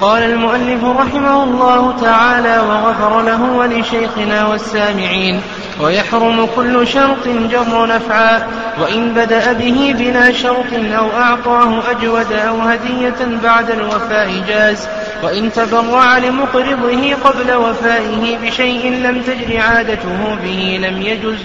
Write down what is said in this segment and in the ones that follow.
قال المؤلف رحمه الله تعالى وغفر له ولشيخنا والسامعين ويحرم كل شرط جر نفعا وإن بدأ به بلا شرط أو أعطاه أجود أو هدية بعد الوفاء جاز. وإن تبرع لمقرضه قبل وفائه بشيء لم تجر عادته به لم يجز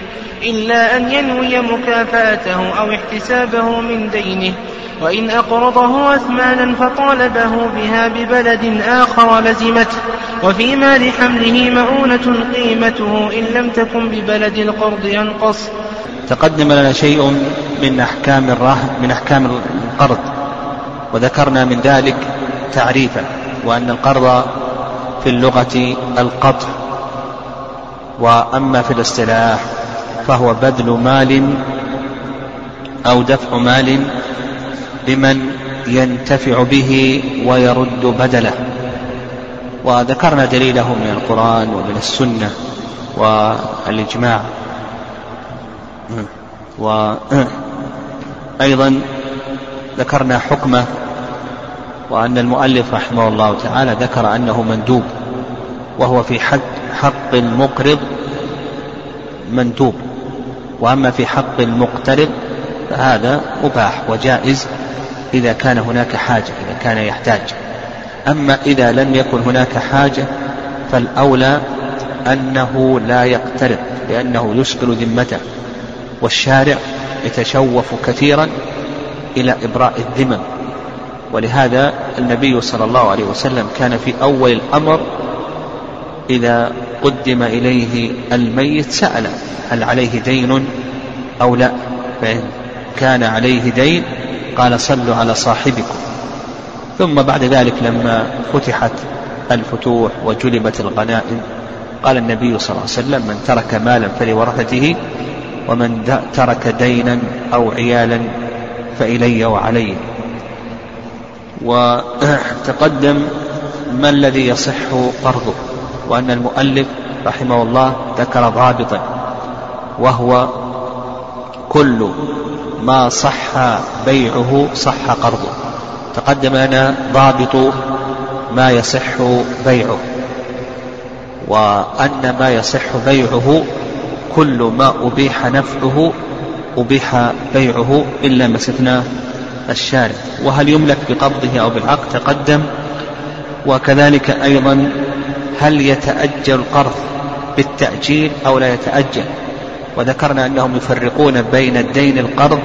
إلا أن ينوي مكافأته أو احتسابه من دينه. وإن أقرضه أثمانا فطالبه بها ببلد آخر لزمته وفي مال حمله مؤونة قيمته إن لم تكن ببلد القرض ينقص. تقدم لنا شيء من أحكام الرهن من أحكام القرض. وذكرنا من ذلك تعريفا. وأن القرض في اللغة القطع وأما في الاصطلاح فهو بذل مال أو دفع مال لمن ينتفع به ويرد بدله. وذكرنا دليله من القرآن ومن السنة والإجماع. وأيضا ذكرنا حكمه وأن المؤلف رحمه الله تعالى ذكر أنه مندوب وهو في حق حق المقرض مندوب وأما في حق المقترض فهذا مباح وجائز إذا كان هناك حاجة إذا كان يحتاج. أما إذا لم يكن هناك حاجة فالأولى أنه لا يقترض لأنه يشغل ذمته والشارع يتشوف كثيرا إلى إبراء الذمم ولهذا النبي صلى الله عليه وسلم كان في أول الأمر إذا قدم إليه الميت سأل هل عليه دين أو لا فإن كان عليه دين قال صلوا على صاحبكم. ثم بعد ذلك لما فتحت الفتوح وجلبت الغنائم قال النبي صلى الله عليه وسلم من ترك مالا فلورثته ومن ترك دينا أو عيالا فإلي وعلي وتقدم ما الذي يصح قرضه وأن المؤلف رحمه الله ذكر ضابطا وهو كل ما صح بيعه صح قرضه. تقدم لنا ضابط ما يصح بيعه وأن ما يصح بيعه كل ما أبيح نفعه أبيح بيعه إلا ما استثناه الشارع وهل يملك بقبضه أو بالعقد؟ تقدم. وكذلك أيضا هل يتأجل القرض بالتأجيل أو لا يتأجل وذكرنا أنهم يفرقون بين الدين القرض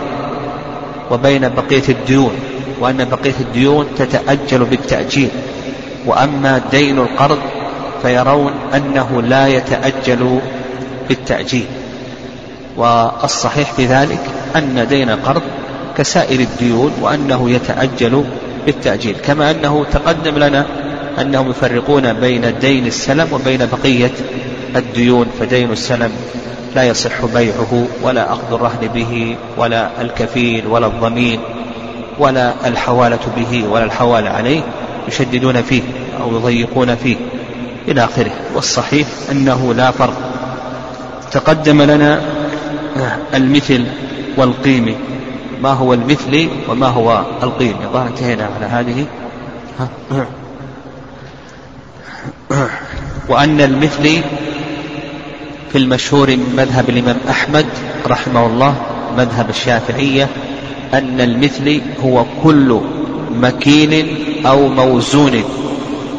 وبين بقية الديون وأن بقية الديون تتأجل بالتأجيل وأما دين القرض فيرون أنه لا يتأجل بالتأجيل والصحيح في ذلك أن دين القرض كسائر الديون وأنه يتأجل بالتأجيل كما أنه تقدم لنا أنهم يفرقون بين دين السلم وبين بقية الديون فدين السلم لا يصح بيعه ولا أخذ الرهن به ولا الكفيل ولا الضمين ولا الحوالة به ولا الحوالة عليه يشددون فيه أو يضيقون فيه إلى آخره. والصحيح أنه لا فرق. تقدم لنا المثل والقيم ما هو المثل وما هو القيم. الظاهر انتهينا على هذه. وأن المثل في المشهور من مذهب الإمام أحمد رحمه الله مذهب الشافعية أن المثل هو كل مكيل أو موزون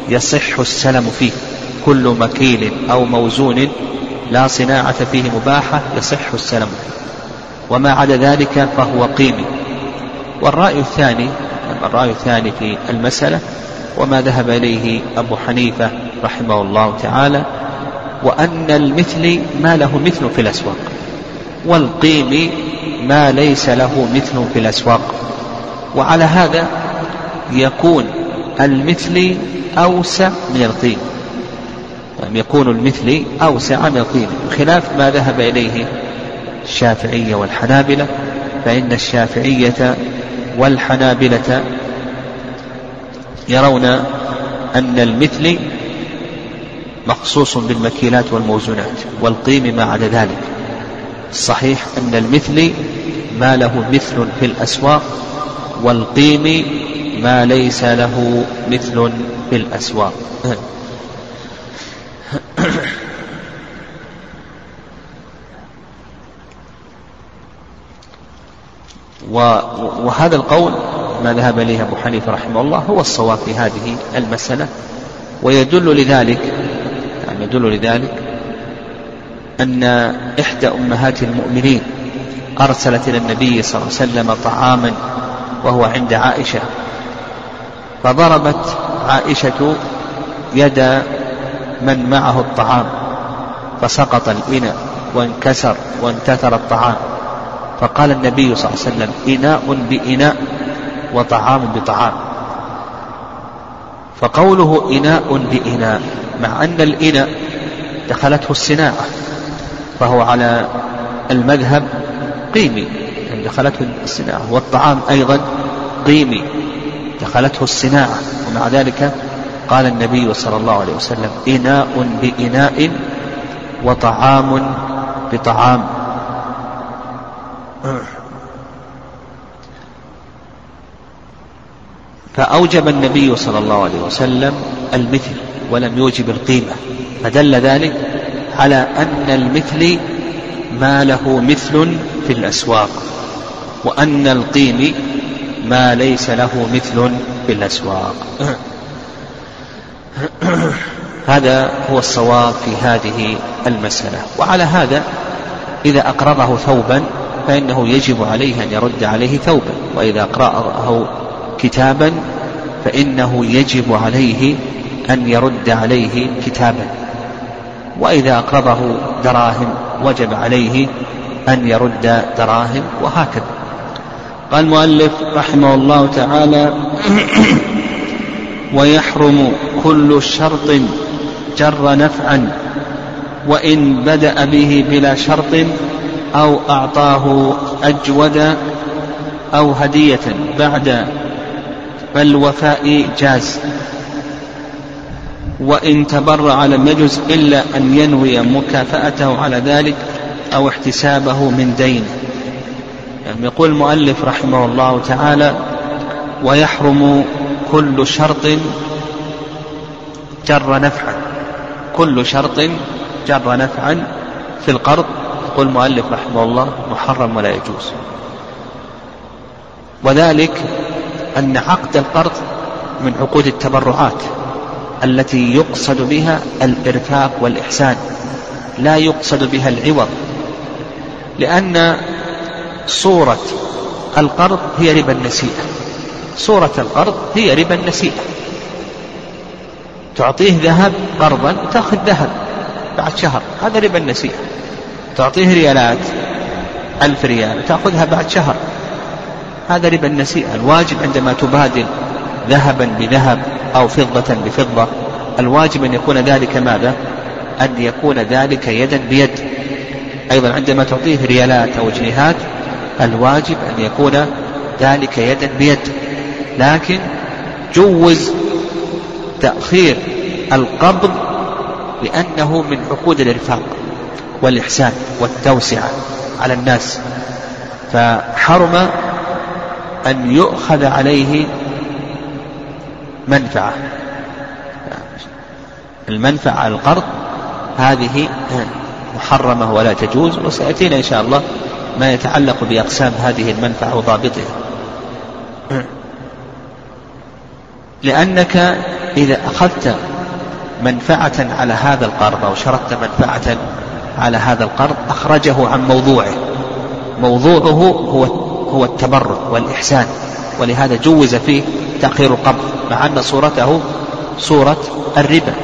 يصح السلم فيه. كل مكيل أو موزون لا صناعة فيه مباحة يصح السلم وما عدا ذلك فهو قيمي. والرأي الثاني الرأي الثاني في المسألة وما ذهب إليه أبو حنيفة رحمه الله تعالى وأن المثل ما له مثل في الأسواق والقيم ما ليس له مثل في الأسواق. وعلى هذا يكون المثل أوسع من القيم. يعني يكون المثل أوسع من القيم. خلاف ما ذهب إليه الشافعية والحنابلة فإن الشافعية والحنابلة يرون أن المثل مخصوص بالمكيلات والموزونات والقيم ما عدا ذلك. الصحيح أن المثل ما له مثل في الأسواق والقيم ما ليس له مثل في الأسواق. وهذا القول ما ذهب إليه أبو حنيفة رحمه الله هو الصواب في هذه المسألة. ويدل لذلك يعني يدل لذلك أن إحدى أمهات المؤمنين أرسلت إلى النبي صلى الله عليه وسلم طعاما وهو عند عائشة فضربت عائشة يد من معه الطعام فسقط الإناء وانكسر وانتثر الطعام. فقال النبي صلى الله عليه وسلم إناء بإناء وطعام بطعام. فقوله إناء بإناء مع أن الإناء دخلته الصناعة فهو على المذهب قيمي يعني دخلته الصناعة والطعام أيضا قيمي دخلته الصناعة ومع ذلك قال النبي صلى الله عليه وسلم إناء بإناء وطعام بطعام. فأوجب النبي صلى الله عليه وسلم المثل ولم يوجب القيمة فدل ذلك على أن المثل ما له مثل في الأسواق وأن القيم ما ليس له مثل في الأسواق. هذا هو الصواب في هذه المسألة. وعلى هذا إذا أقرضه ثوبا فإنه يجب عليه أن يرد عليه ثوبا وإذا أقرأه كتابا فإنه يجب عليه أن يرد عليه كتابا. وإذا أقرضه دراهم وجب عليه أن يرد دراهم وهكذا. قال المؤلف رحمه الله تعالى ويحرم كل شرط جر نفعا وإن بدأ به بلا شرط أو أعطاه أجود أو هدية بعد فالوفاء جاز. وإن تبرع لم يجز إلا أن ينوي مكافأته على ذلك أو احتسابه من دين. يعني يقول المؤلف رحمه الله تعالى ويحرم كل شرط جر نفعا كل شرط جر نفعا في القرض يقول المؤلف رحمه الله محرم ولا يجوز. وذلك أن عقد القرض من عقود التبرعات التي يقصد بها الإرفاق والإحسان لا يقصد بها العوض لأن صورة القرض هي ربا النسيئة. صورة القرض هي ربا النسيئة. تعطيه ذهب قرضا تأخذ ذهب بعد شهر هذا ربا النسيئة. تعطيه ريالات ألف ريال تأخذها بعد شهر. هذا ربا النسيئة الواجب عندما تبادل ذهبا بذهب أو فضة بفضة الواجب أن يكون ذلك ماذا؟ أن يكون ذلك يدا بيد. أيضا عندما تعطيه ريالات أو جنيهات الواجب أن يكون ذلك يدا بيد. لكن جوز تأخير القبض لأنه من عقود الإرفاق. والإحسان والتوسعة على الناس. فحرم أن يؤخذ عليه منفعة. المنفعة على القرض هذه محرمة ولا تجوز وسيأتينا إن شاء الله ما يتعلق بأقسام هذه المنفعة وضابطها. لأنك إذا أخذت منفعة على هذا القرض أو شرطت منفعة على هذا القرض أخرجه عن موضوعه. موضوعه هو هو التبرع والإحسان ولهذا جوز فيه تأخير القبض مع أن صورته صورة الربا.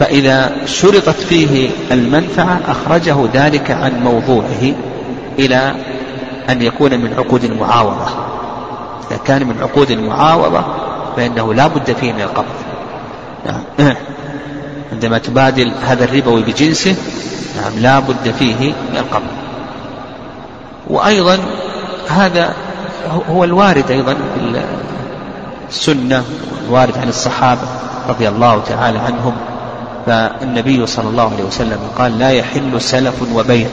فإذا شرطت فيه المنفعة أخرجه ذلك عن موضوعه إلى أن يكون من عقود المعاوضة. إذا كان من عقود المعاوضة فإنه لا بد فيه من القبض. نعم. عندما تبادل هذا الربوي بجنسه نعم لا بد فيه من القبض. وأيضا هذا هو الوارد أيضا في السنة الوارد عن الصحابة رضي الله تعالى عنهم. فالنبي صلى الله عليه وسلم قال لا يحل سلف وبيع.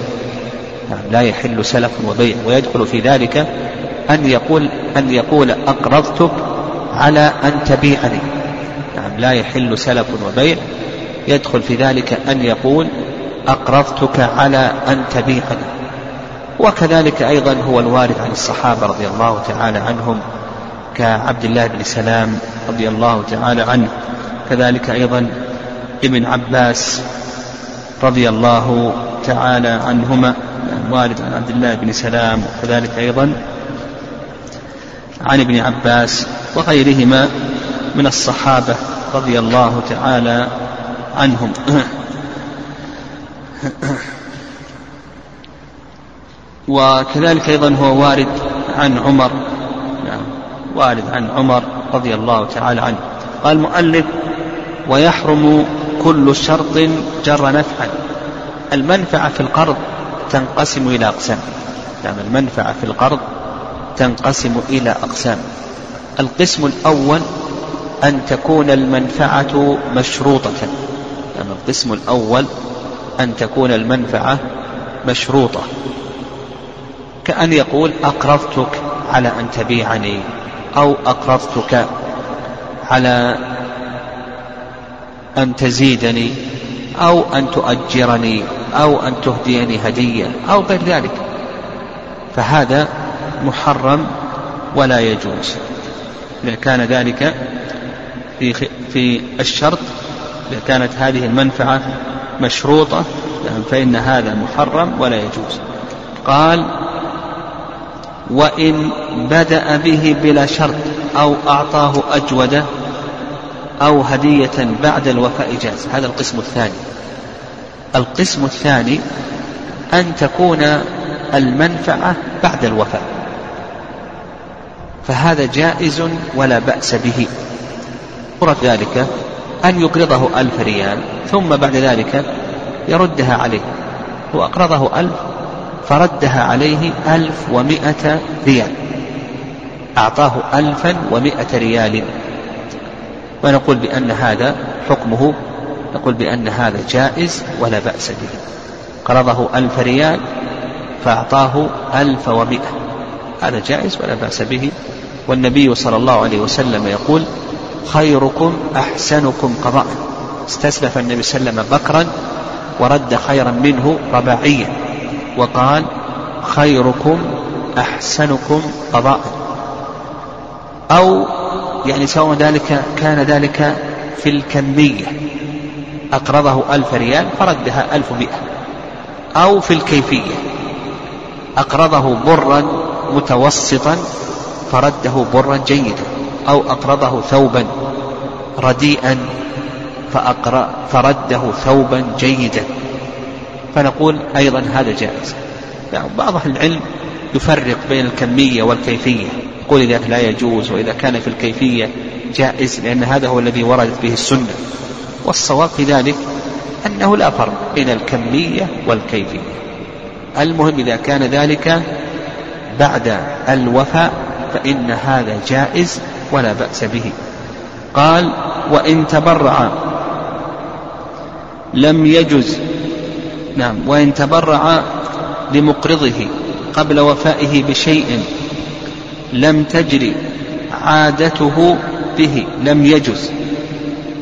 يعني لا يحل سلف وبيع. ويدخل في ذلك أن يقول أن يقول أقرضتك على أن تبيعني. نعم لا يحل سلف وبيع. يدخل في ذلك أن يقول أقرضتك على أن تبيعني وكذلك أيضا هو الوارد عن الصحابة رضي الله تعالى عنهم كعبد الله بن سلام رضي الله تعالى عنه. كذلك أيضا ابن عباس رضي الله تعالى عنهما وارد عن عبد الله بن سلام. وكذلك أيضا عن ابن عباس وغيرهما من الصحابة رضي الله تعالى عنهم. وكذلك أيضا هو وارد عن عمر. يعني وارد عن عمر رضي الله تعالى عنه. قال المؤلف ويحرم كل شرط جر نفعا. المنفعة في القرض تنقسم إلى أقسام. يعني المنفعة في القرض تنقسم إلى أقسام. القسم الأول أن تكون المنفعة مشروطة. يعني القسم الأول أن تكون المنفعة مشروطة. كأن يقول أقرضتك على أن تبيعني أو أقرضتك على أن تزيدني أو أن تؤجرني أو أن تهديني هدية أو غير ذلك. فهذا محرم ولا يجوز. إذا كان ذلك في في الشرط إذا كانت هذه المنفعة مشروطة فإن هذا محرم ولا يجوز. قال وإن بدأ به بلا شرط أو أعطاه أجودة أو هدية بعد الوفاء جاز. هذا القسم الثاني. القسم الثاني أن تكون المنفعة بعد الوفاء. فهذا جائز ولا بأس به. ذلك أن يقرضه ألف ريال ثم بعد ذلك يردها عليه. هو أقرضه ألف فردها عليه ألف ومائة ريال. أعطاه ألفا ومائة ريال. ونقول بأن هذا حكمه نقول بأن هذا جائز ولا بأس به. قرضه ألف ريال فأعطاه ألف ومائة هذا جائز ولا بأس به. والنبي صلى الله عليه وسلم يقول خيركم أحسنكم قضاء. استسلف النبي صلى الله عليه وسلم بكرا ورد خيرا منه رباعيا وقال خيركم أحسنكم قضاء. أو يعني سواء ذلك كان ذلك في الكمية أقرضه ألف ريال فردها ألف مئة. أو في الكيفية أقرضه برا متوسطا فرده برا جيدا. أو أقرضه ثوبا رديئا فأقرأ فرده ثوبا جيدا. فنقول أيضا هذا جائز. يعني بعض أهل العلم يفرق بين الكمية والكيفية. يقول إذا لا يجوز وإذا كان في الكيفية جائز لأن هذا هو الذي وردت به السنة. والصواب في ذلك أنه لا فرق بين الكمية والكيفية. المهم إذا كان ذلك بعد الوفاء فإن هذا جائز ولا بأس به. قال وإن تبرع لم يجز نعم وإن تبرع لمقرضه قبل وفائه بشيء لم تجري عادته به لم يجز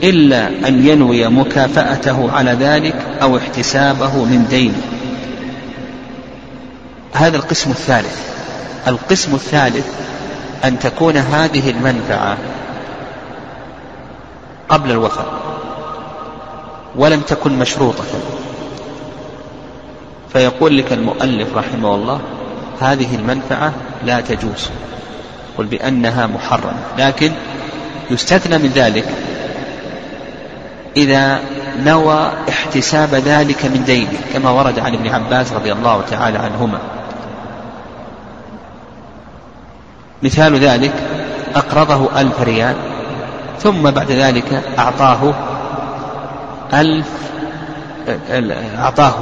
إلا أن ينوي مكافأته على ذلك أو احتسابه من دينه هذا القسم الثالث. القسم الثالث أن تكون هذه المنفعة قبل الوفاة ولم تكن مشروطة. فيقول لك المؤلف رحمه الله هذه المنفعة لا تجوز قل بأنها محرمة. لكن يستثنى من ذلك إذا نوى احتساب ذلك من دينه كما ورد عن ابن عباس رضي الله تعالى عنهما. مثال ذلك أقرضه ألف ريال ثم بعد ذلك أعطاه ألف أعطاه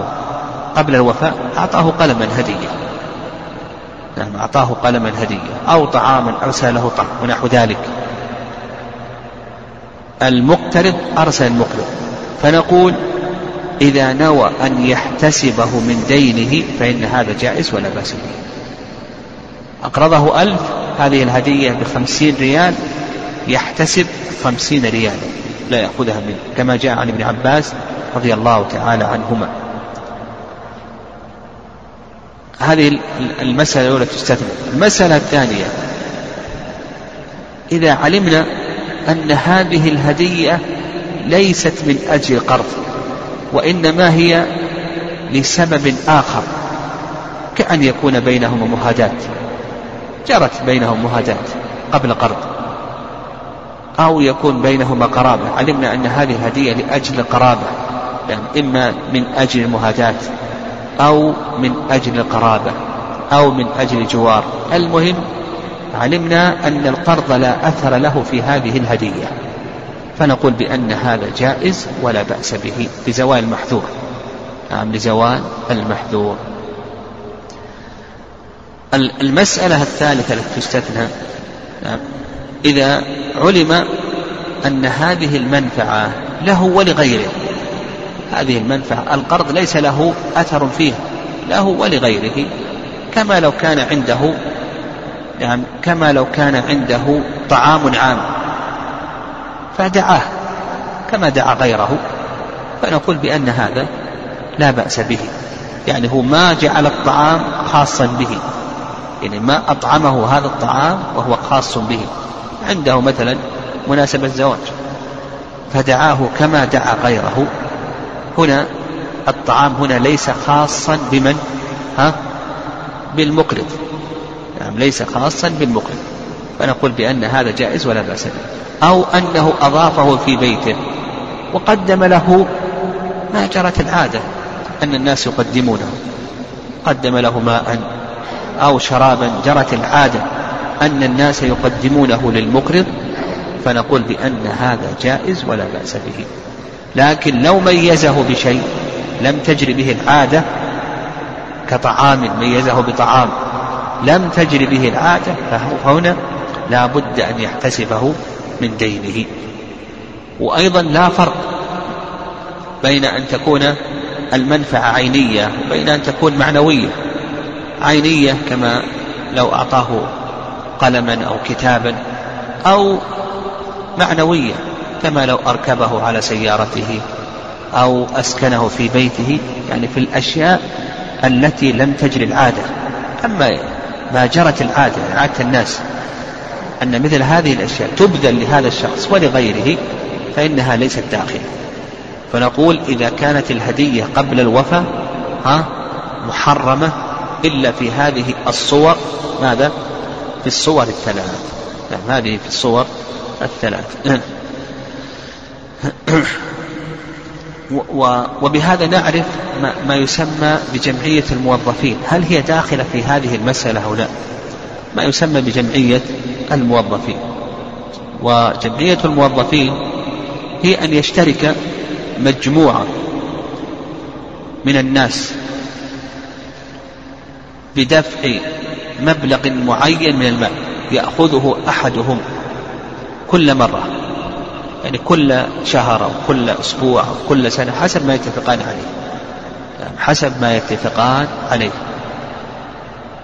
قبل الوفاء أعطاه قلما هدية نعم أعطاه قلما هدية أو طعاما أرسل له طعام ونحو ذلك. المقترض أرسل المقرض فنقول إذا نوى أن يحتسبه من دينه فإن هذا جائز ولا بأس به. أقرضه ألف هذه الهدية بخمسين ريال يحتسب خمسين ريالا لا يأخذها منه كما جاء عن ابن عباس رضي الله تعالى عنهما. هذه المسألة الأولى تستثنى. المسألة الثانية إذا علمنا أن هذه الهدية ليست من أجل قرض وإنما هي لسبب آخر كأن يكون بينهما مهادات جرت بينهم مهادات قبل قرض. أو يكون بينهما قرابة. علمنا أن هذه الهدية لأجل قرابة. يعني إما من أجل المهادات أو من أجل القرابة أو من أجل جوار المهم علمنا أن القرض لا أثر له في هذه الهدية. فنقول بأن هذا جائز ولا بأس به. لزوال المحذور نعم لزوال المحذور. المسألة الثالثة التي تستثنى نعم إذا علم أن هذه المنفعة له ولغيره هذه المنفعة القرض ليس له أثر فيه له ولغيره كما لو كان عنده يعني كما لو كان عنده طعام عام فدعاه كما دعا غيره فنقول بأن هذا لا بأس به يعني هو ما جعل الطعام خاصا به. يعني ما أطعمه هذا الطعام وهو خاص به. عنده مثلا مناسبة زواج فدعاه كما دعا غيره. هنا الطعام هنا ليس خاصا بمن؟ ها؟ بالمقرض. نعم ليس خاصا بالمقرض. فنقول بأن هذا جائز ولا بأس به. أو أنه أضافه في بيته. وقدم له ما جرت العادة أن الناس يقدمونه. قدم له ماء. أو شرابا جرت العادة أن الناس يقدمونه للمقرض فنقول بأن هذا جائز ولا بأس به. لكن لو ميزه بشيء لم تجر به العادة كطعام ميزه بطعام لم تجر به العادة فهنا لا بد أن يحتسبه من دينه. وأيضا لا فرق بين أن تكون المنفعة عينية وبين أن تكون معنوية. عينية كما لو أعطاه قلما أو كتابا أو معنوية كما لو أركبه على سيارته أو أسكنه في بيته يعني في الأشياء التي لم تجري العادة. أما ما جرت العادة عادة الناس أن مثل هذه الأشياء تبذل لهذا الشخص ولغيره فإنها ليست داخلة. فنقول إذا كانت الهدية قبل الوفاة ها محرمة إلا في هذه الصور ماذا؟ في الصور الثلاث. نعم هذه في الصور الثلاث. وبهذا نعرف ما يسمى بجمعية الموظفين. هل هي داخلة في هذه المسألة أو لا؟ ما يسمى بجمعية الموظفين. وجمعية الموظفين هي أن يشترك مجموعة من الناس بدفع مبلغ معين من المال يأخذه أحدهم كل مرة يعني كل شهر أو كل أسبوع أو كل سنة حسب ما يتفقان عليه. يعني حسب ما يتفقان عليه.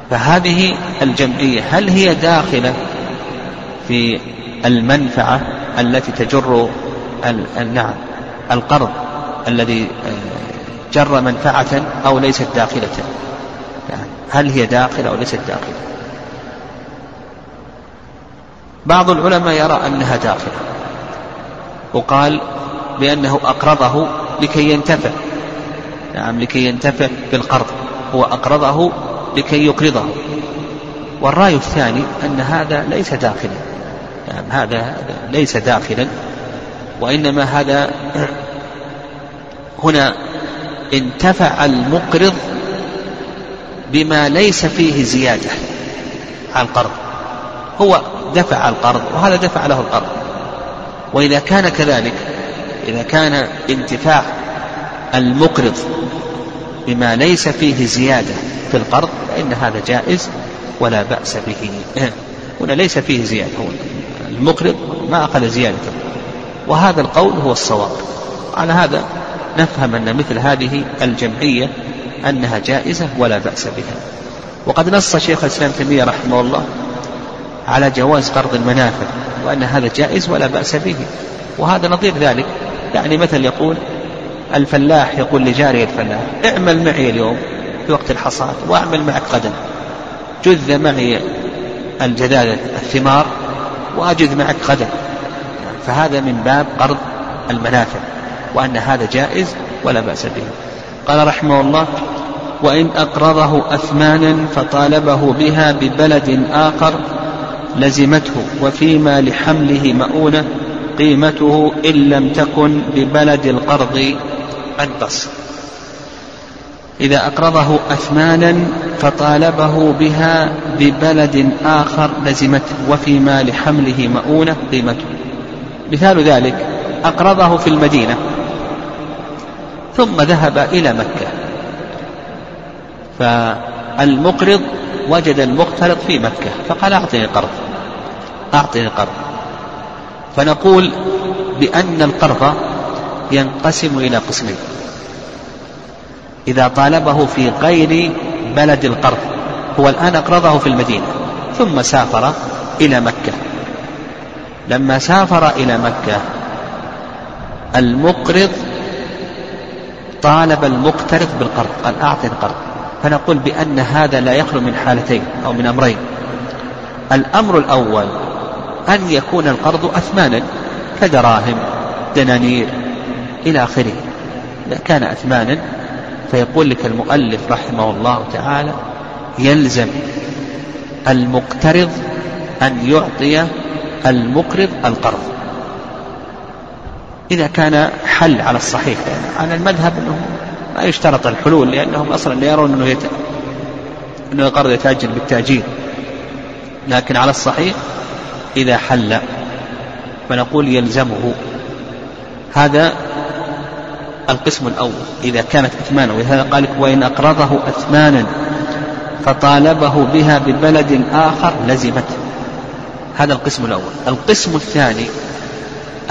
فهذه الجمعية هل هي داخلة في المنفعة التي تجر نعم القرض الذي آه، جر منفعة أو ليست داخلة؟ هل هي داخلة أو ليست داخلة. بعض العلماء يرى أنها داخلة. وقال بأنه أقرضه لكي ينتفع. نعم لكي ينتفع بالقرض. هو أقرضه لكي يقرضه. والرأي الثاني أن هذا ليس داخلا. نعم هذا ليس داخلا. وإنما هذا هنا انتفع المقرض بما ليس فيه زيادة. على القرض. هو دفع القرض وهذا دفع له القرض. وإذا كان كذلك إذا كان انتفاع المقرض بما ليس فيه زيادة في القرض فإن هذا جائز ولا بأس به. هنا ليس فيه زيادة هو المقرض ما أخذ زيادة. وهذا القول هو الصواب. على هذا نفهم أن مثل هذه الجمعية أنها جائزة ولا بأس بها. وقد نص شيخ الإسلام تيمية رحمه الله على جواز قرض المنافع وأن هذا جائز ولا بأس به. وهذا نظير ذلك. يعني مثل يقول الفلاح يقول لجاري الفلاح اعمل معي اليوم في وقت الحصاد واعمل معك غدا. جذ معي الجذاذ الثمار وأجذ معك غدا. فهذا من باب قرض المنافع وأن هذا جائز ولا بأس به. قال رحمه الله وإن أقرضه أثمانا فطالبه بها ببلد آخر لزمته وفيما لحمله مؤونة قيمته إن لم تكن ببلد القرض أنقص. إذا أقرضه أثمانا فطالبه بها ببلد آخر لزمته وفيما لحمله مؤونة قيمته. مثال ذلك أقرضه في المدينة ثم ذهب إلى مكة. فالمقرض وجد المقترض في مكة فقال أعطني قرض أعطني قرض فنقول بأن القرض ينقسم إلى قسمين إذا طالبه في غير بلد القرض هو الآن أقرضه في المدينة ثم سافر إلى مكة. لما سافر إلى مكة المقرض طالب المقترض بالقرض قال أعطني القرض. فنقول بأن هذا لا يخلو من حالتين أو من أمرين. الأمر الأول أن يكون القرض أثمانا كدراهم دنانير إلى آخره. إذا كان أثمانا فيقول لك المؤلف رحمه الله تعالى يلزم المقترض أن يعطي المقرض القرض. إذا كان حل على الصحيح يعني على المذهب أنه ما يشترط الحلول لأنهم أصلا لا يرون أنه, يت... أنه القرض يتأجل بالتأجيل. لكن على الصحيح إذا حل فنقول يلزمه. هذا القسم الأول إذا كانت أثمانا ولهذا قال وإن أقرضه أثمانا فطالبه بها ببلد آخر لزمته. هذا القسم الأول. القسم الثاني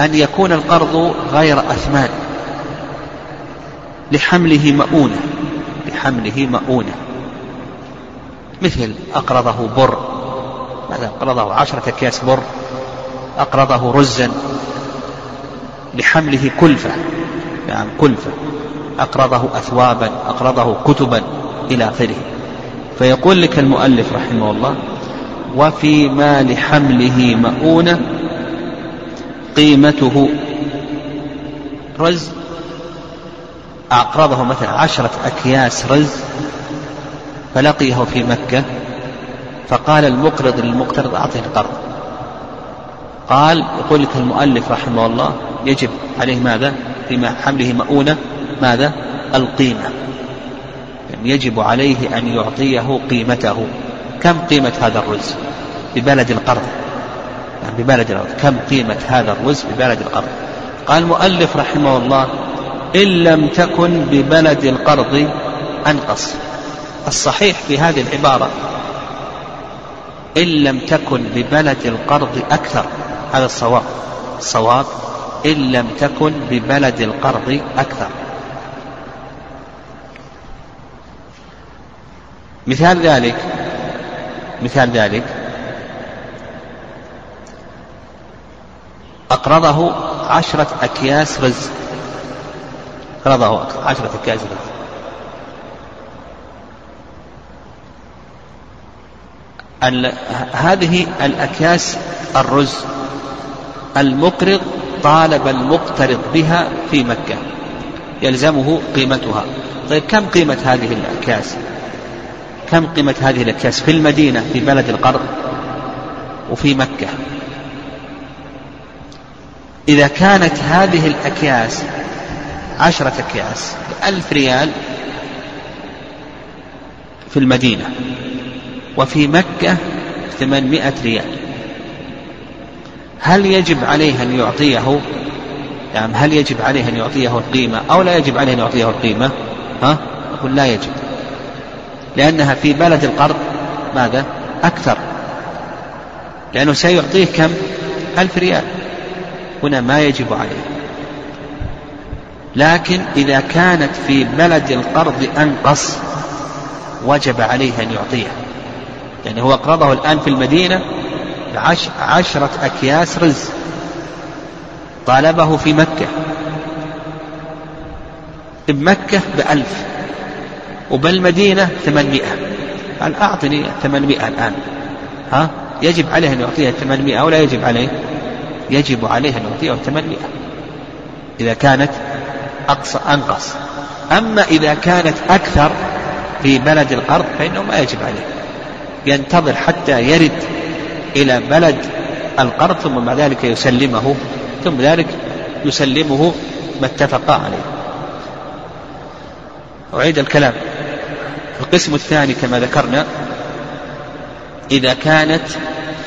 أن يكون القرض غير أثمان. لحمله مؤونة. لحمله مؤونة. مثل أقرضه بر. ماذا؟ أقرضه عشرة أكياس بر. أقرضه رزا. لحمله كلفة. يعني كلفة. أقرضه أثوابا. أقرضه كتبا إلى آخره. فيقول لك المؤلف رحمه الله وفي مال حمله مؤونة قيمته. رز. أقرضه مثلا عشرة أكياس رز. فلقيه في مكة. فقال المقرض للمقترض أعطه القرض. قال يقول لك المؤلف رحمه الله يجب عليه ماذا؟ في حمله مؤونة. ماذا؟ القيمة. يعني يجب عليه أن يعطيه قيمته. كم قيمة هذا الرز؟ ببلد القرض. ببلد القرض كم قيمة هذا الرز ببلد القرض قال المؤلف رحمه الله إن لم تكن ببلد القرض أنقص. الصحيح في هذه العبارة إن لم تكن ببلد القرض أكثر. هذا الصواب. الصواب إن لم تكن ببلد القرض أكثر. مثال ذلك مثال ذلك أقرضه عشرة أكياس رز. أقرضه عشرة أكياس رز. هذه الأكياس الرز المقرض طالب المقترض بها في مكة. يلزمه قيمتها. طيب كم قيمة هذه الأكياس؟ كم قيمة هذه الأكياس في المدينة في بلد القرض؟ وفي مكة. إذا كانت هذه الأكياس عشرة أكياس ألف ريال في المدينة وفي مكة ثمانمائة ريال. هل يجب عليه أن يعطيه؟ يعني هل يجب عليه أن يعطيه القيمة أو لا يجب عليه أن يعطيه القيمة؟ ها؟ أقول لا يجب. لأنها في بلد القرض ماذا؟ أكثر. لأنه سيعطيه كم؟ ألف ريال. هنا ما يجب عليه. لكن إذا كانت في بلد القرض أنقص وجب عليه أن يعطيها. يعني هو أقرضه الآن في المدينة عش عشرة أكياس رز طالبه في مكة. بمكة بألف وبالمدينة ثمانمائة. قال أعطني ثمانمائة الآن؟ ها؟ يجب عليه أن يعطيها ثمانمائة أو لا يجب عليه؟ يجب عليه أن يعطيها ثمانمائة إذا كانت أقصى أنقص. أما إذا كانت أكثر في بلد القرض فإنه ما يجب عليه. ينتظر حتى يرد إلى بلد القرض ثم بعد ذلك يسلمه ثم ذلك يسلمه ما اتفقا عليه. أعيد الكلام. القسم الثاني كما ذكرنا إذا كانت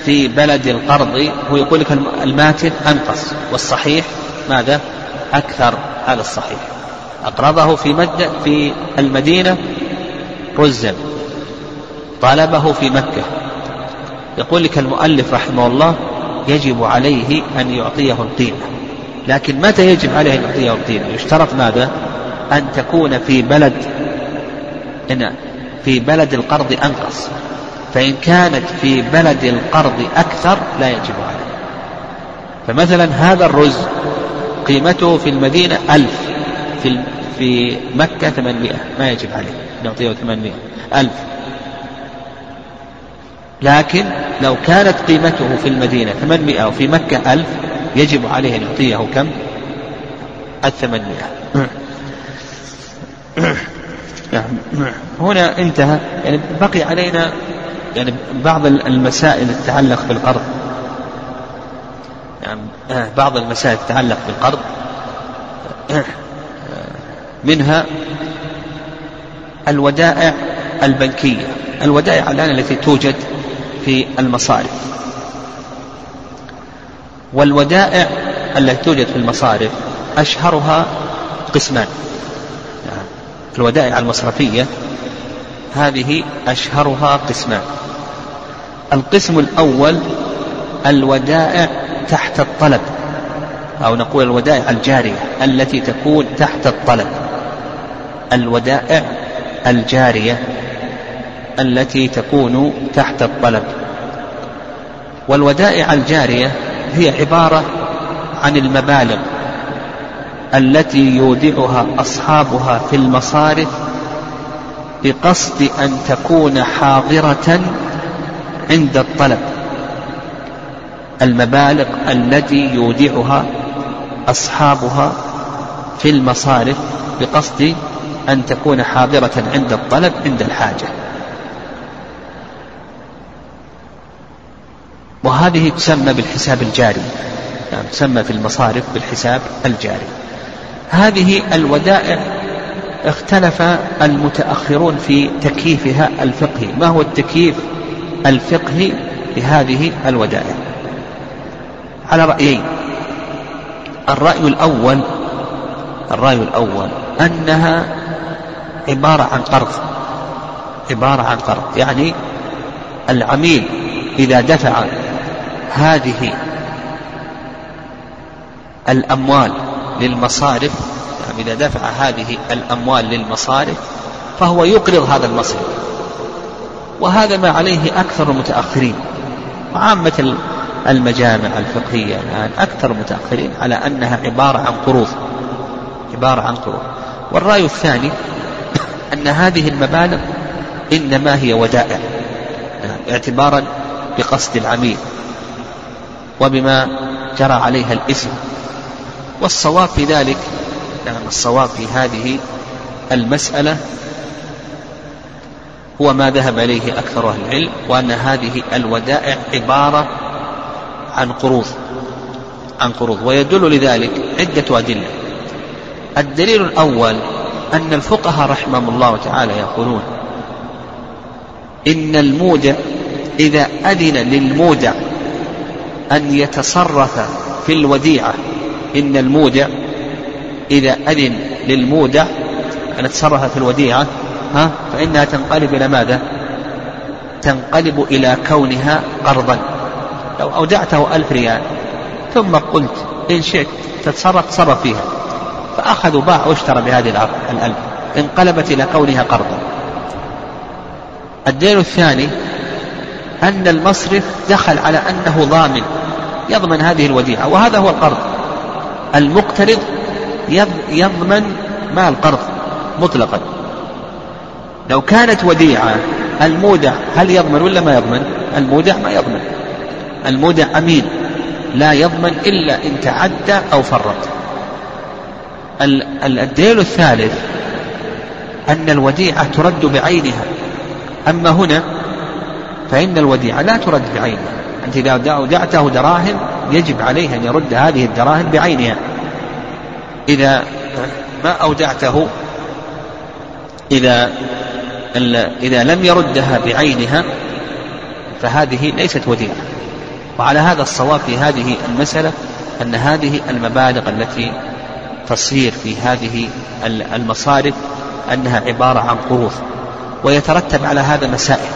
في بلد القرض هو يقول لك الماتن أنقص والصحيح ماذا؟ أكثر هذا الصحيح. أقرضه في مد في المدينة رزا طلبه في مكة. يقول لك المؤلف رحمه الله يجب عليه أن يعطيه القيمة. لكن متى يجب عليه أن يعطيه القيمة؟ يشترط ماذا؟ أن تكون في بلد إن في بلد القرض أنقص. فإن كانت في بلد القرض أكثر لا يجب عليه. فمثلا هذا الرز قيمته في المدينة ألف في في مكة ثمانمائة ما يجب عليه نعطيه ثمانمائة ألف. لكن لو كانت قيمته في المدينة ثمانمائة وفي مكة ألف يجب عليه أن يعطيه كم؟ الثمانمائة. هنا انتهى. يعني بقي علينا يعني بعض المسائل تتعلق بالقرض. يعني بعض المسائل تتعلق بالقرض. منها الودائع البنكية. الودائع الآن التي توجد في المصارف. والودائع التي توجد في المصارف أشهرها قسمان. الودائع المصرفية هذه أشهرها قسمان. القسم الأول الودائع تحت الطلب أو نقول الودائع الجارية التي تكون تحت الطلب. الودائع الجارية التي تكون تحت الطلب. والودائع الجارية هي عبارة عن المبالغ التي يودعها أصحابها في المصارف بقصد أن تكون حاضرة عند الطلب. المبالغ التي يودعها أصحابها في المصارف بقصد أن تكون حاضرة عند الطلب عند الحاجة. وهذه تسمى بالحساب الجاري يعني تسمى في المصارف بالحساب الجاري. هذه الودائع اختلف المتأخرون في تكييفها الفقهي. ما هو التكييف الفقهي لهذه الودائع؟ على رأيين. الرأي الأول الرأي الأول أنها عبارة عن قرض عبارة عن قرض يعني العميل إذا دفع هذه الأموال للمصارف يعني إذا دفع هذه الأموال للمصارف فهو يقرض هذا المصرف. وهذا ما عليه أكثر المتأخرين وعامة المجامع الفقهية الآن أكثر المتأخرين على أنها عبارة عن قروض. عبارة عن قروض. والرأي الثاني أن هذه المبالغ إنما هي ودائع. اعتبارا بقصد العميل وبما جرى عليها الاسم والصواب في ذلك نعم الصواب في هذه المسألة هو ما ذهب إليه أكثر أهل العلم وأن هذه الودائع عبارة عن قروض عن قروض ويدل لذلك عدة أدلة. الدليل الأول أن الفقهاء رحمهم الله تعالى يقولون إن المودع إذا أذن للمودع أن يتصرف في الوديعة إن المودع إذا أذن للمودع أن يتصرف في الوديعة ها؟ فإنها تنقلب إلى ماذا؟ تنقلب إلى كونها قرضا. لو أودعته ألف ريال. ثم قلت إن شئت تتصرف تصرف فيها. فأخذوا باع واشترى بهذه الألف. انقلبت إلى كونها قرضا. الدين الثاني أن المصرف دخل على أنه ضامن يضمن هذه الوديعة وهذا هو القرض. المقترض يضمن مال القرض مطلقا. لو كانت وديعة المودع هل يضمن ولا ما يضمن؟ المودع ما يضمن. المودع أمين لا يضمن إلا إن تعدى أو فرط. الدليل الثالث أن الوديعة ترد بعينها. أما هنا فإن الوديعة لا ترد بعينها. أنت إذا أودعته دراهم يجب عليه أن يرد هذه الدراهم بعينها. إذا ما أودعته إذا إذا لم يردها بعينها فهذه ليست وديعة. وعلى هذا الصواب في هذه المسألة أن هذه المبالغ التي تصير في هذه المصارف أنها عبارة عن قروض. ويترتب على هذا مسائل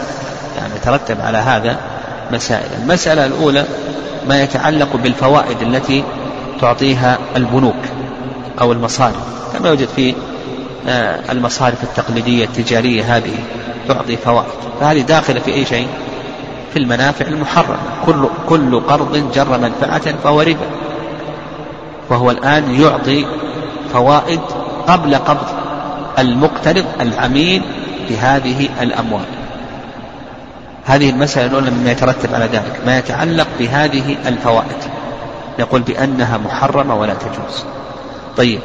يعني يترتب على هذا مسائل. المسألة الأولى ما يتعلق بالفوائد التي تعطيها البنوك. أو المصارف. كما يوجد في آه، المصارف التقليدية التجارية هذه تعطي فوائد. فهذه داخلة في أي شيء؟ في المنافع المحرمة. كل كل قرض جر منفعة فهو ربا. وهو الآن يعطي فوائد قبل قبض المقترض العميل بهذه الأموال. هذه المسألة الأولى مما يترتب على ذلك. ما يتعلق بهذه الفوائد. يقول بأنها محرمة ولا تجوز. طيب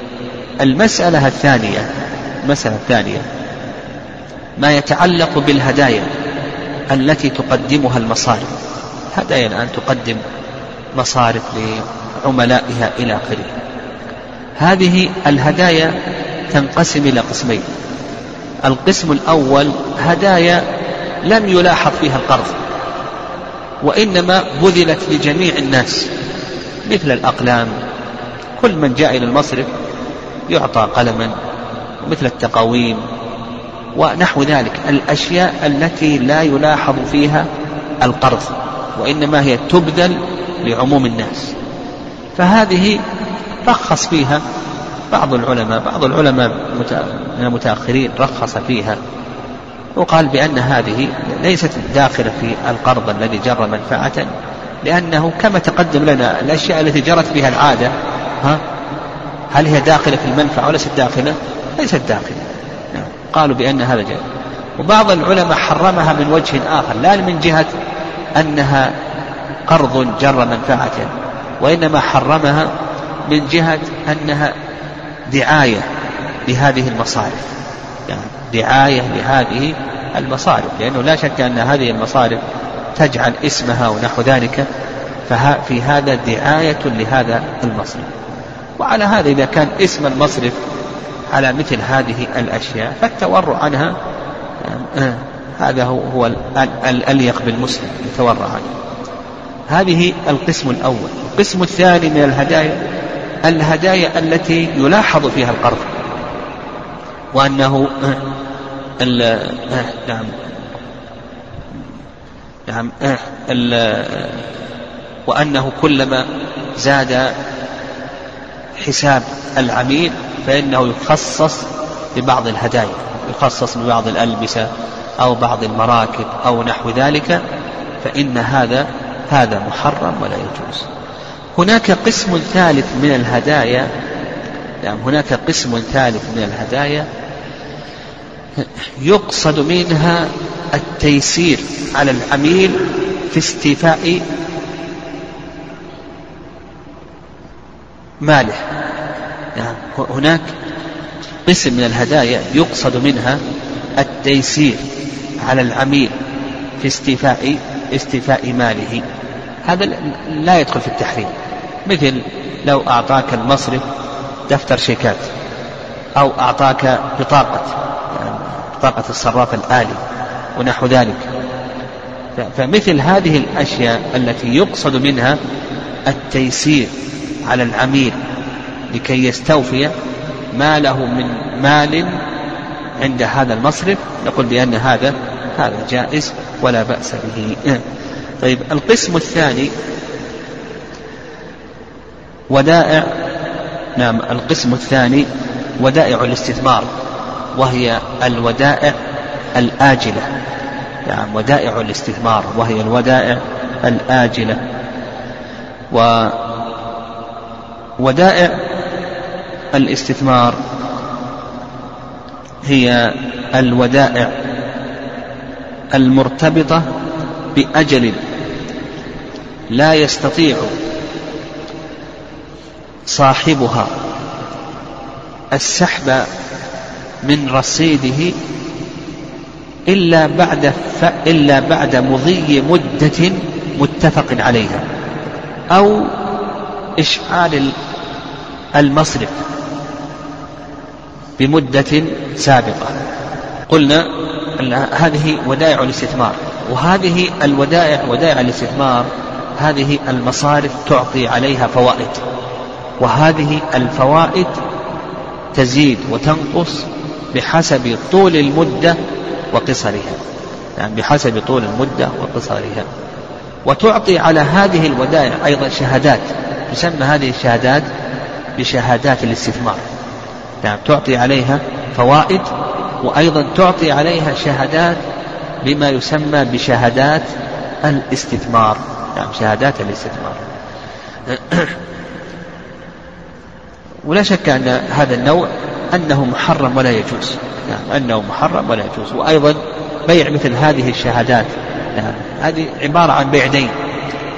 المسألة الثانية المسألة الثانية ما يتعلق بالهدايا التي تقدمها المصارف. هدايا الآن تقدم مصارف لعملائها إلى آخره. هذه الهدايا تنقسم إلى قسمين. القسم الأول هدايا لم يلاحظ فيها القرض وإنما بذلت لجميع الناس مثل الأقلام كل من جاء إلى المصرف يعطى قلما مثل التقاويم ونحو ذلك. الأشياء التي لا يلاحظ فيها القرض وإنما هي تبذل لعموم الناس. فهذه رخص فيها بعض العلماء بعض العلماء من المتأخرين رخص فيها وقال بأن هذه ليست داخلة في القرض الذي جر منفعة لأنه كما تقدم لنا الأشياء التي جرت بها العادة ها؟ هل هي داخلة في المنفعة وليست داخلة؟ ليست داخلة. نعم. قالوا بأن هذا جائز. وبعض العلماء حرمها من وجه آخر لا من جهة أنها قرض جر منفعة وإنما حرمها من جهة أنها دعاية لهذه المصارف. يعني دعاية لهذه المصارف لأنه لا شك أن هذه المصارف تجعل اسمها ونحو ذلك ففي هذا دعاية لهذا المصرف. وعلى هذا إذا كان اسم المصرف على مثل هذه الأشياء فالتورع عنها آه، هذا هو الأليق بالمسلم يتورع عنه. هذه القسم الأول. القسم الثاني من الهدايا الهدايا التي يلاحظ فيها القرض. وأنه آه، آه، نعم. نعم وأنه كلما زاد حساب العميل فإنه يخصص ببعض الهدايا يخصص ببعض الألبسة أو بعض المراكب أو نحو ذلك فإن هذا هذا محرم ولا يجوز. هناك قسم ثالث من الهدايا يعني هناك قسم ثالث من الهدايا يقصد منها التيسير على العميل في استيفاء ماله يعني هناك قسم من الهدايا يقصد منها التيسير على العميل في استيفاء استيفاء ماله. هذا لا يدخل في التحريم. مثل لو أعطاك المصرف دفتر شيكات أو أعطاك بطاقة يعني بطاقة الصراف الآلي ونحو ذلك. فمثل هذه الأشياء التي يقصد منها التيسير على العميل لكي يستوفي ما له من مال عند هذا المصرف نقول بأن هذا هذا جائز ولا بأس به. طيب القسم الثاني ودائع نعم القسم الثاني ودائع الاستثمار وهي الودائع الآجلة. نعم ودائع الاستثمار وهي الودائع الآجلة. وودائع الاستثمار هي الودائع المرتبطة بأجل لا يستطيع صاحبها السحب من رصيده إلا بعد ف... إلا بعد مضي مدة متفق عليها أو إشعال المصرف بمدة سابقة. قلنا هذه ودائع الاستثمار وهذه الودائع ودائع الاستثمار هذه المصارف تعطي عليها فوائد وهذه الفوائد تزيد وتنقص بحسب طول المدة وقصرها. يعني بحسب طول المدة وقصرها. وتعطي على هذه الودائع أيضا شهادات. تسمى هذه الشهادات بشهادات الاستثمار. يعني تعطي عليها فوائد وأيضا تعطي عليها شهادات بما يسمى بشهادات الاستثمار. يعني شهادات الاستثمار. ولا شك أن هذا النوع أنه محرم ولا يجوز. يعني أنه محرم ولا يجوز. وأيضا بيع مثل هذه الشهادات. يعني هذه عبارة عن بيع دين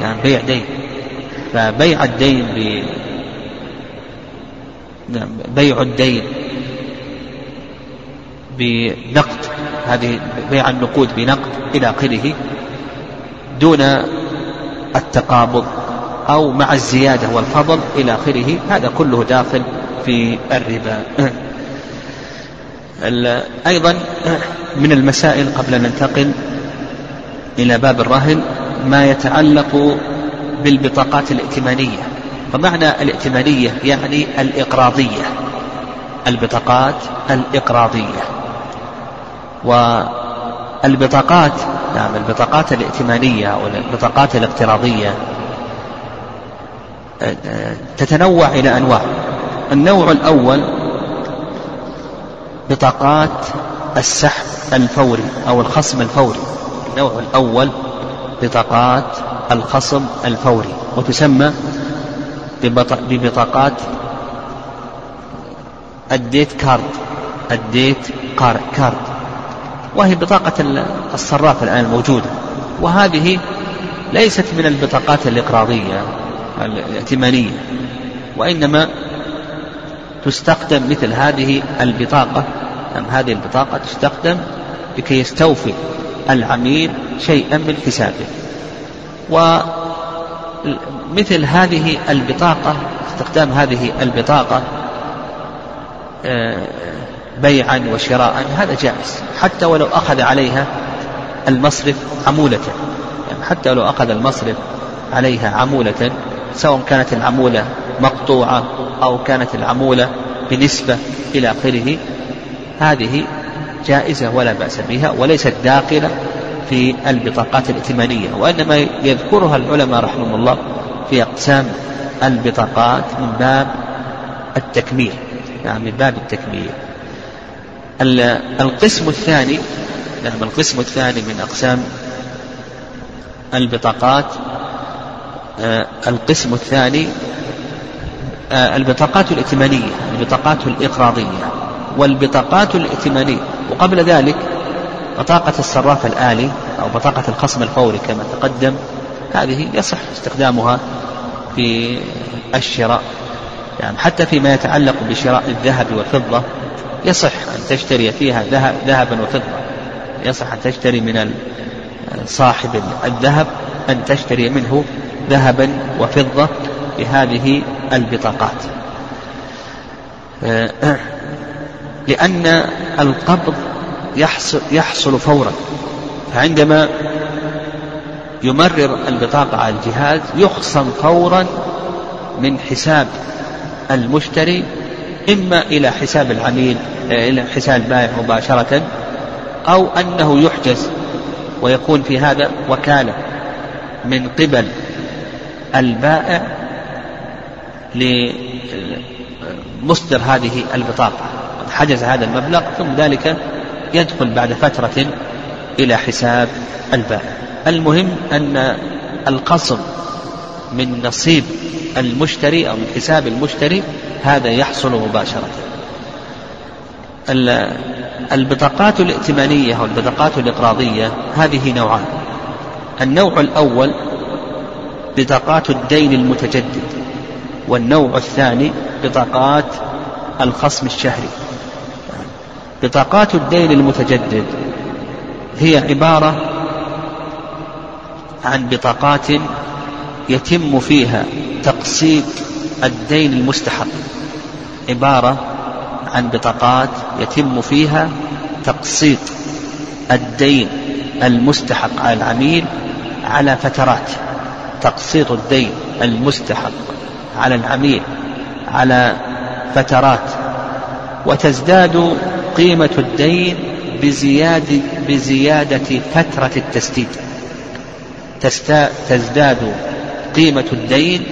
يعني بيع دين فبيع الدين ب نعم بيع الدين بنقد هذه بيع النقود بنقد إلى آخره دون التقابض أو مع الزيادة والفضل إلى آخره هذا كله داخل في الربا. أيضا من المسائل قبل أن ننتقل إلى باب الرهن ما يتعلق بالبطاقات الائتمانية. ومعنى الائتمانية يعني الإقراضية. البطاقات الإقراضية. والبطاقات نعم البطاقات الائتمانية أو البطاقات الاقتراضية تتنوع إلى أنواع. النوع الأول بطاقات السحب الفوري أو الخصم الفوري. النوع الأول بطاقات الخصم الفوري وتسمى ببطاقات ال debit card ال debit card. وهي بطاقة الصراف الآن الموجودة وهذه ليست من البطاقات الإقراضية الائتمانية وإنما تستخدم مثل هذه البطاقة. أم هذه البطاقة تستخدم لكي يستوفي العميل شيئا من حسابه. ومثل هذه البطاقة استخدام هذه البطاقة آه، بيعا وشراء هذا جائز. حتى ولو أخذ عليها المصرف عمولة. يعني حتى لو أخذ المصرف عليها عمولة سواء كانت العمولة مقطوعة أو كانت العمولة بنسبة إلى آخره هذه جائزة ولا بأس بها وليست داخلة في البطاقات الائتمانية وإنما يذكرها العلماء رحمهم الله في أقسام البطاقات من باب التكميل يعني من باب التكميل. القسم الثاني نعم القسم الثاني من أقسام البطاقات آه، القسم الثاني آه، البطاقات الائتمانية البطاقات الإقراضية والبطاقات الائتمانية. وقبل ذلك بطاقة الصراف الآلي أو بطاقة الخصم الفوري كما تقدم هذه يصح استخدامها في الشراء. يعني حتى فيما يتعلق بشراء الذهب والفضة يصح أن تشتري فيها ذهبا وفضة. يصح أن تشتري من صاحب الذهب أن تشتري منه ذهبا وفضة بهذه البطاقات. آه، لأن القبض يحصل, يحصل فورا. فعندما يمرر البطاقة على الجهاز يخصم فورا من حساب المشتري إما إلى حساب العميل آه، إلى حساب البائع مباشرة أو أنه يحجز ويكون في هذا وكالة من قبل البائع مصدر هذه البطاقة. حجز هذا المبلغ ثم ذلك يدخل بعد فترة إلى حساب البائع. المهم أن القصر من نصيب المشتري أو من حساب المشتري هذا يحصل مباشرة. البطاقات الائتمانية أو البطاقات الإقراضية هذه نوعان. النوع الأول بطاقات الدين المتجدد والنوع الثاني بطاقات الخصم الشهري. بطاقات الدين المتجدد. هي عبارة عن بطاقات يتم فيها تقسيط الدين المستحق. عبارة عن بطاقات يتم فيها تقسيط الدين المستحق على العميل على فترات. تقسيط الدين المستحق على العميل على فترات. وتزداد قيمة الدين بزيادة, بزيادة فترة التسديد. تزداد قيمة الدين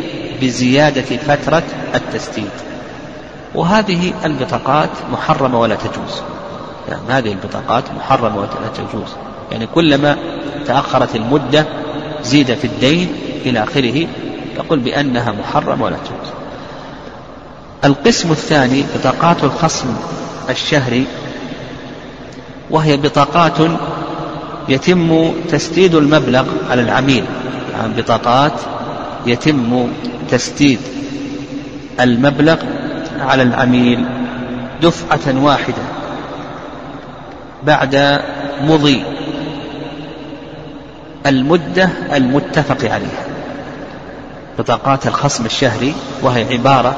بزيادة فترة التسديد. وهذه البطاقات محرمة ولا تجوز. يعني هذه البطاقات محرمة ولا تجوز. يعني كلما تأخرت المدة زيد في الدين إلى آخره يقول بأنها محرمة ولا تجوز. القسم الثاني بطاقات الخصم الشهري وهي بطاقات يتم تسديد المبلغ على العميل. يعني بطاقات يتم تسديد المبلغ على العميل دفعة واحدة بعد مضي المدة المتفق عليها. بطاقات الخصم الشهري وهي عبارة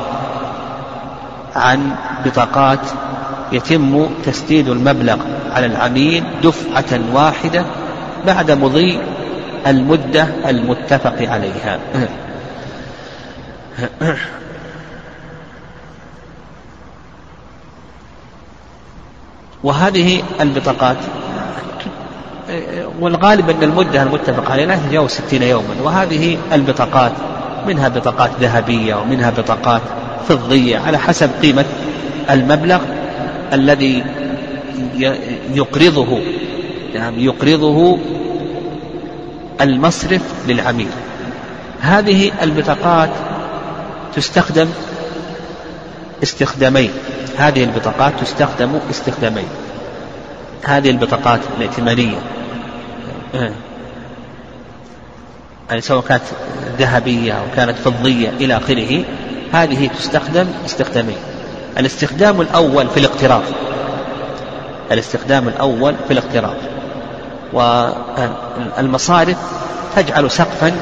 عن بطاقات يتم تسديد المبلغ على العميل دفعة واحدة بعد مضي المدة المتفق عليها. وهذه البطاقات والغالب أن المدة المتفق عليها لا تتجاوز ستين يوما. وهذه البطاقات منها بطاقات ذهبية ومنها بطاقات فضية على حسب قيمة المبلغ الذي يقرضه. يعني يقرضه المصرف للعميل. هذه البطاقات تستخدم استخدامين. هذه البطاقات تستخدم استخدامين. هذه البطاقات الائتمانية يعني سواء كانت ذهبية أو كانت فضية إلى آخره هذه تستخدم استخدامين. الاستخدام الأول في الاقتراض. الاستخدام الأول في الاقتراض. والمصارف تجعل سقفا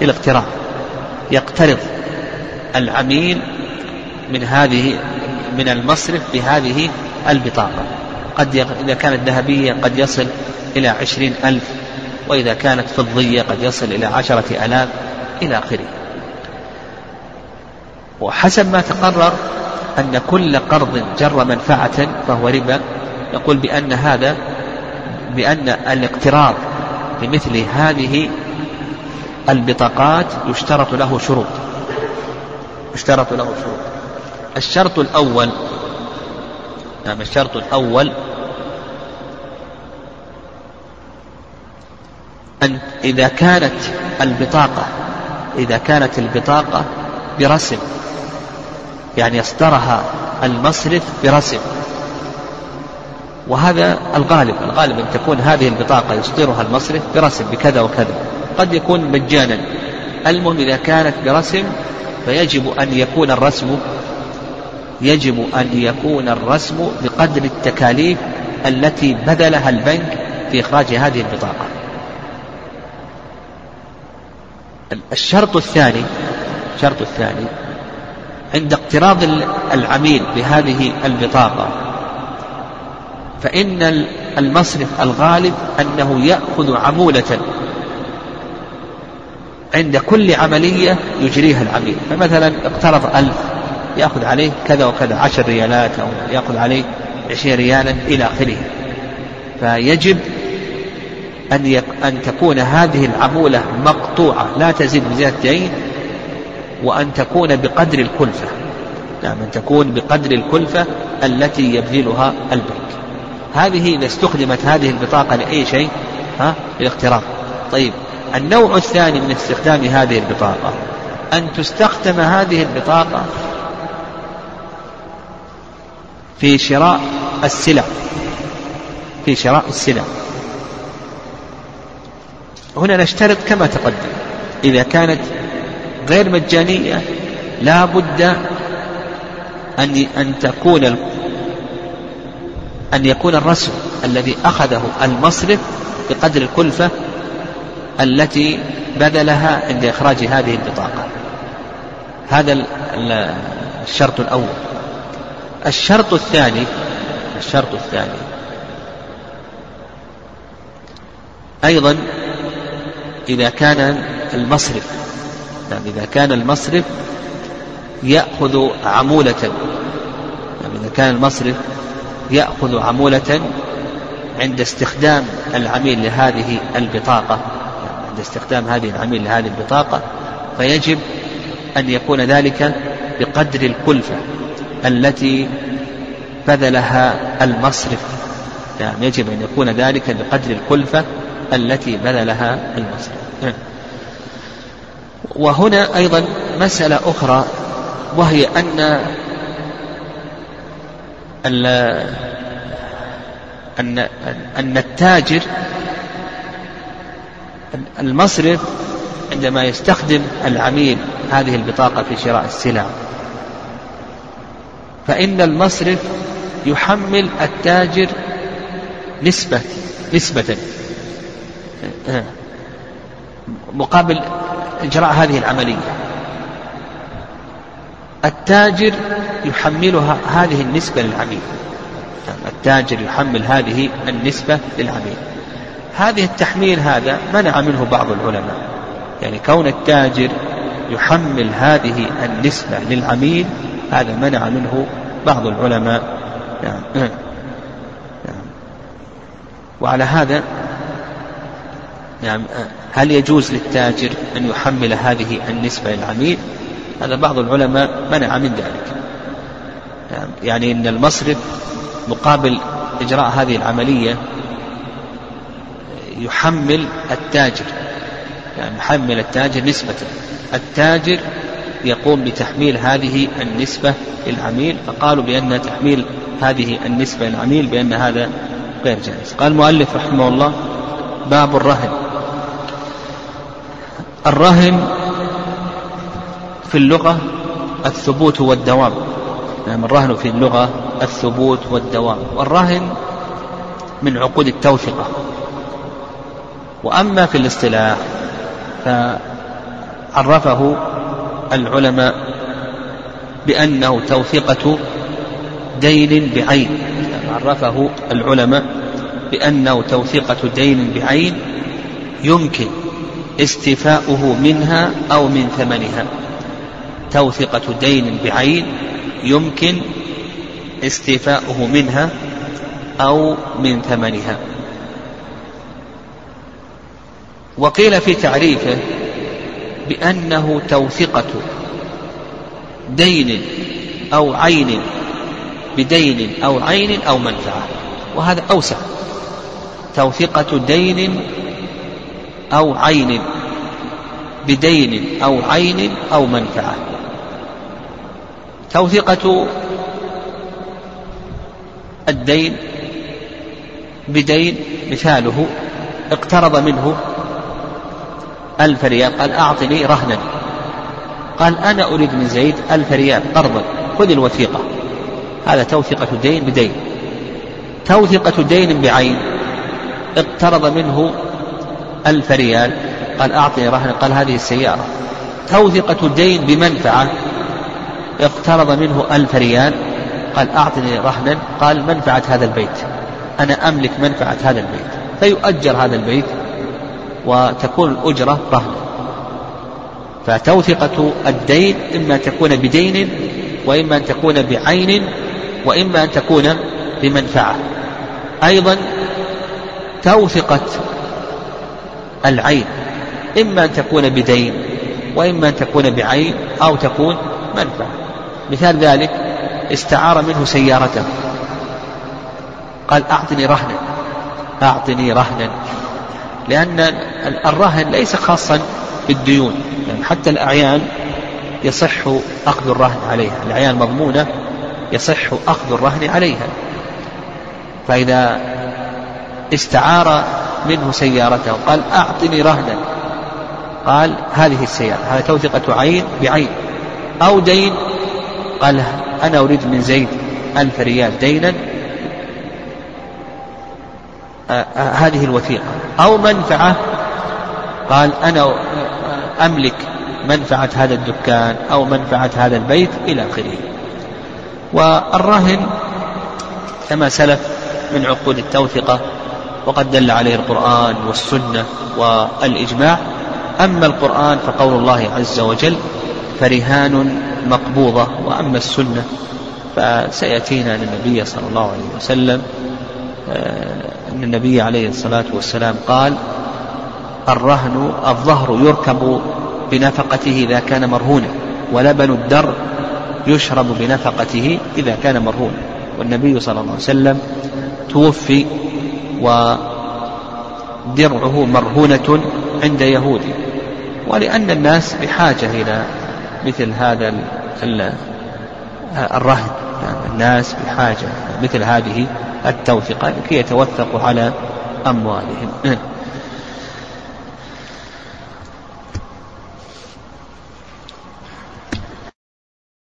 للاقتراض. يقترض العميل من هذه من المصرف بهذه البطاقة. قد إذا كانت ذهبية قد يصل إلى عشرين ألف وإذا كانت فضية قد يصل إلى عشرة آلاف إلى آخره. وحسب ما تقرر أن كل قرض جر منفعة فهو ربا يقول بأن هذا بأن الاقتراض بمثل هذه البطاقات يشترط له شروط. يشترط له شروط. الشرط الأول نعم الشرط الأول أن إذا كانت البطاقة إذا كانت البطاقة برسم. يعني يصدرها المصرف برسم. وهذا الغالب الغالب أن تكون هذه البطاقة يصدرها المصرف برسم بكذا وكذا. قد يكون مجانا. المهم إذا كانت برسم فيجب أن يكون الرسم يجب أن يكون الرسم بقدر التكاليف التي بذلها البنك في إخراج هذه البطاقة. الشرط الثاني الشرط الثاني. عند اقتراض العميل بهذه البطاقة فإن المصرف الغالب أنه يأخذ عمولة عند كل عملية يجريها العميل. فمثلا اقترض ألف يأخذ عليه كذا وكذا عشر ريالات أو يأخذ عليه عشرين ريالا إلى آخره. فيجب أن أن تكون هذه العمولة مقطوعة لا تزيد بزيادة دين وأن تكون بقدر الكلفة. نعم أن تكون بقدر الكلفة التي يبذلها البنك هذه إذا استخدمت هذه البطاقة لأي شيء ها الاقتراض طيب النوع الثاني من استخدام هذه البطاقة أن تستخدم هذه البطاقة في شراء السلع. في شراء السلع. هنا نشترط كما تقدم إذا كانت غير مجانية. لا بد أن أن تكون أن يكون الرسم الذي أخذه المصرف بقدر الكلفة التي بذلها عند إخراج هذه البطاقة. هذا الشرط الأول. الشرط الثاني الشرط الثاني. أيضا إذا كان المصرف يعني إذا كان المصرف يأخذ عمولة. يعني إذا كان المصرف يأخذ عمولة عند استخدام العميل لهذه البطاقة. يعني عند استخدام هذه العميل لهذه البطاقة فيجب أن يكون ذلك بقدر الكلفة التي بذلها المصرف. يعني يجب أن يكون ذلك بقدر الكلفة التي بذلها المصرف. وهنا أيضا مسألة أخرى وهي أن أن أن التاجر المصرف عندما يستخدم العميل هذه البطاقة في شراء السلع. فإن المصرف يحمل التاجر نسبة نسبة. مقابل إجراء هذه العملية. التاجر يحملها هذه النسبة للعميل. التاجر يحمل هذه النسبة للعميل. هذه التحميل هذا منع منه بعض العلماء. يعني كون التاجر يحمل هذه النسبة للعميل هذا منع منه بعض العلماء. نعم. نعم. وعلى هذا نعم. هل يجوز للتاجر أن يحمل هذه النسبة للعميل هذا بعض العلماء منع من ذلك. نعم. يعني أن المصرف مقابل إجراء هذه العملية يحمل التاجر. يعني يحمل التاجر نسبة التاجر يقوم بتحميل هذه النسبة للعميل فقالوا بأن تحميل هذه النسبة للعميل بأن هذا غير جائز. قال المؤلف رحمه الله باب الرهن. الرهن في اللغة الثبوت والدوام. نعم الرهن في اللغة الثبوت والدوام. والرهن من عقود التوثقة وأما في الاصطلاح فعرفه العلماء بأنه توثيقة دين بعين. عرفه العلماء بأنه توثيقة دين بعين يمكن استيفاؤه منها أو من ثمنها. توثقة دين بعين يمكن استيفاؤه منها أو من ثمنها. وقيل في تعريفه بأنه توثقة دين أو عين بدين أو عين أو منفعة وهذا أوسع. توثقة دين أو عين بدين أو عين أو منفعة. توثقة الدين بدين مثاله اقترض منه ألف ريال. قال أعطني رهنا. قال أنا أريد من زيد ألف ريال قرضا. خذ الوثيقة. هذا توثقة دين بدين. توثقة دين بعين. اقترض منه ألف ريال قال أعطني رهنا قال هذه السيارة. توثقة دين بمنفعة. اقترض منه ألف ريال قال أعطني رهنا. قال منفعة هذا البيت. أنا أملك منفعة هذا البيت. فيؤجر هذا البيت وتكون الأجرة رهنا فتوثقة الدين إما أن تكون بدين وإما أن تكون بعين وإما أن تكون بمنفعة. أيضا توثقة العين إما أن تكون بدين وإما أن تكون بعين أو تكون منفعة. مثال ذلك استعار منه سيارته. قال أعطني رهنا أعطني رهنا. لأن الرهن ليس خاصا بالديون يعني حتى الأعيان يصح أخذ الرهن عليها الأعيان مضمونة يصح أخذ الرهن عليها. فإذا استعار منه سيارته. قال أعطني رهنا. قال هذه السيارة هذا توثقة عين بعين. أو دين قال أنا أريد من زيد ألف ريال دينا. آه، آه، هذه الوثيقة. أو منفعة قال أنا أملك منفعة هذا الدكان أو منفعة هذا البيت إلى آخره. والرهن كما سلف من عقود التوثقة وقد دل عليه القرآن والسنة والإجماع. أما القرآن فقول الله عز وجل فرهان مقبوضة وأما السنة فسيأتينا أن النبي صلى الله عليه وسلم. آه، أن النبي عليه الصلاة والسلام قال الرهن الظهر يركب بنفقته إذا كان مرهونا ولبن الدر يشرب بنفقته إذا كان مرهونا. والنبي صلى الله عليه وسلم توفي ودرعه مرهونة عند يهودي ولأن الناس بحاجة إلى مثل هذا الرهن. الناس بحاجة مثل هذه التوثقة لكي يتوثقوا على أموالهم.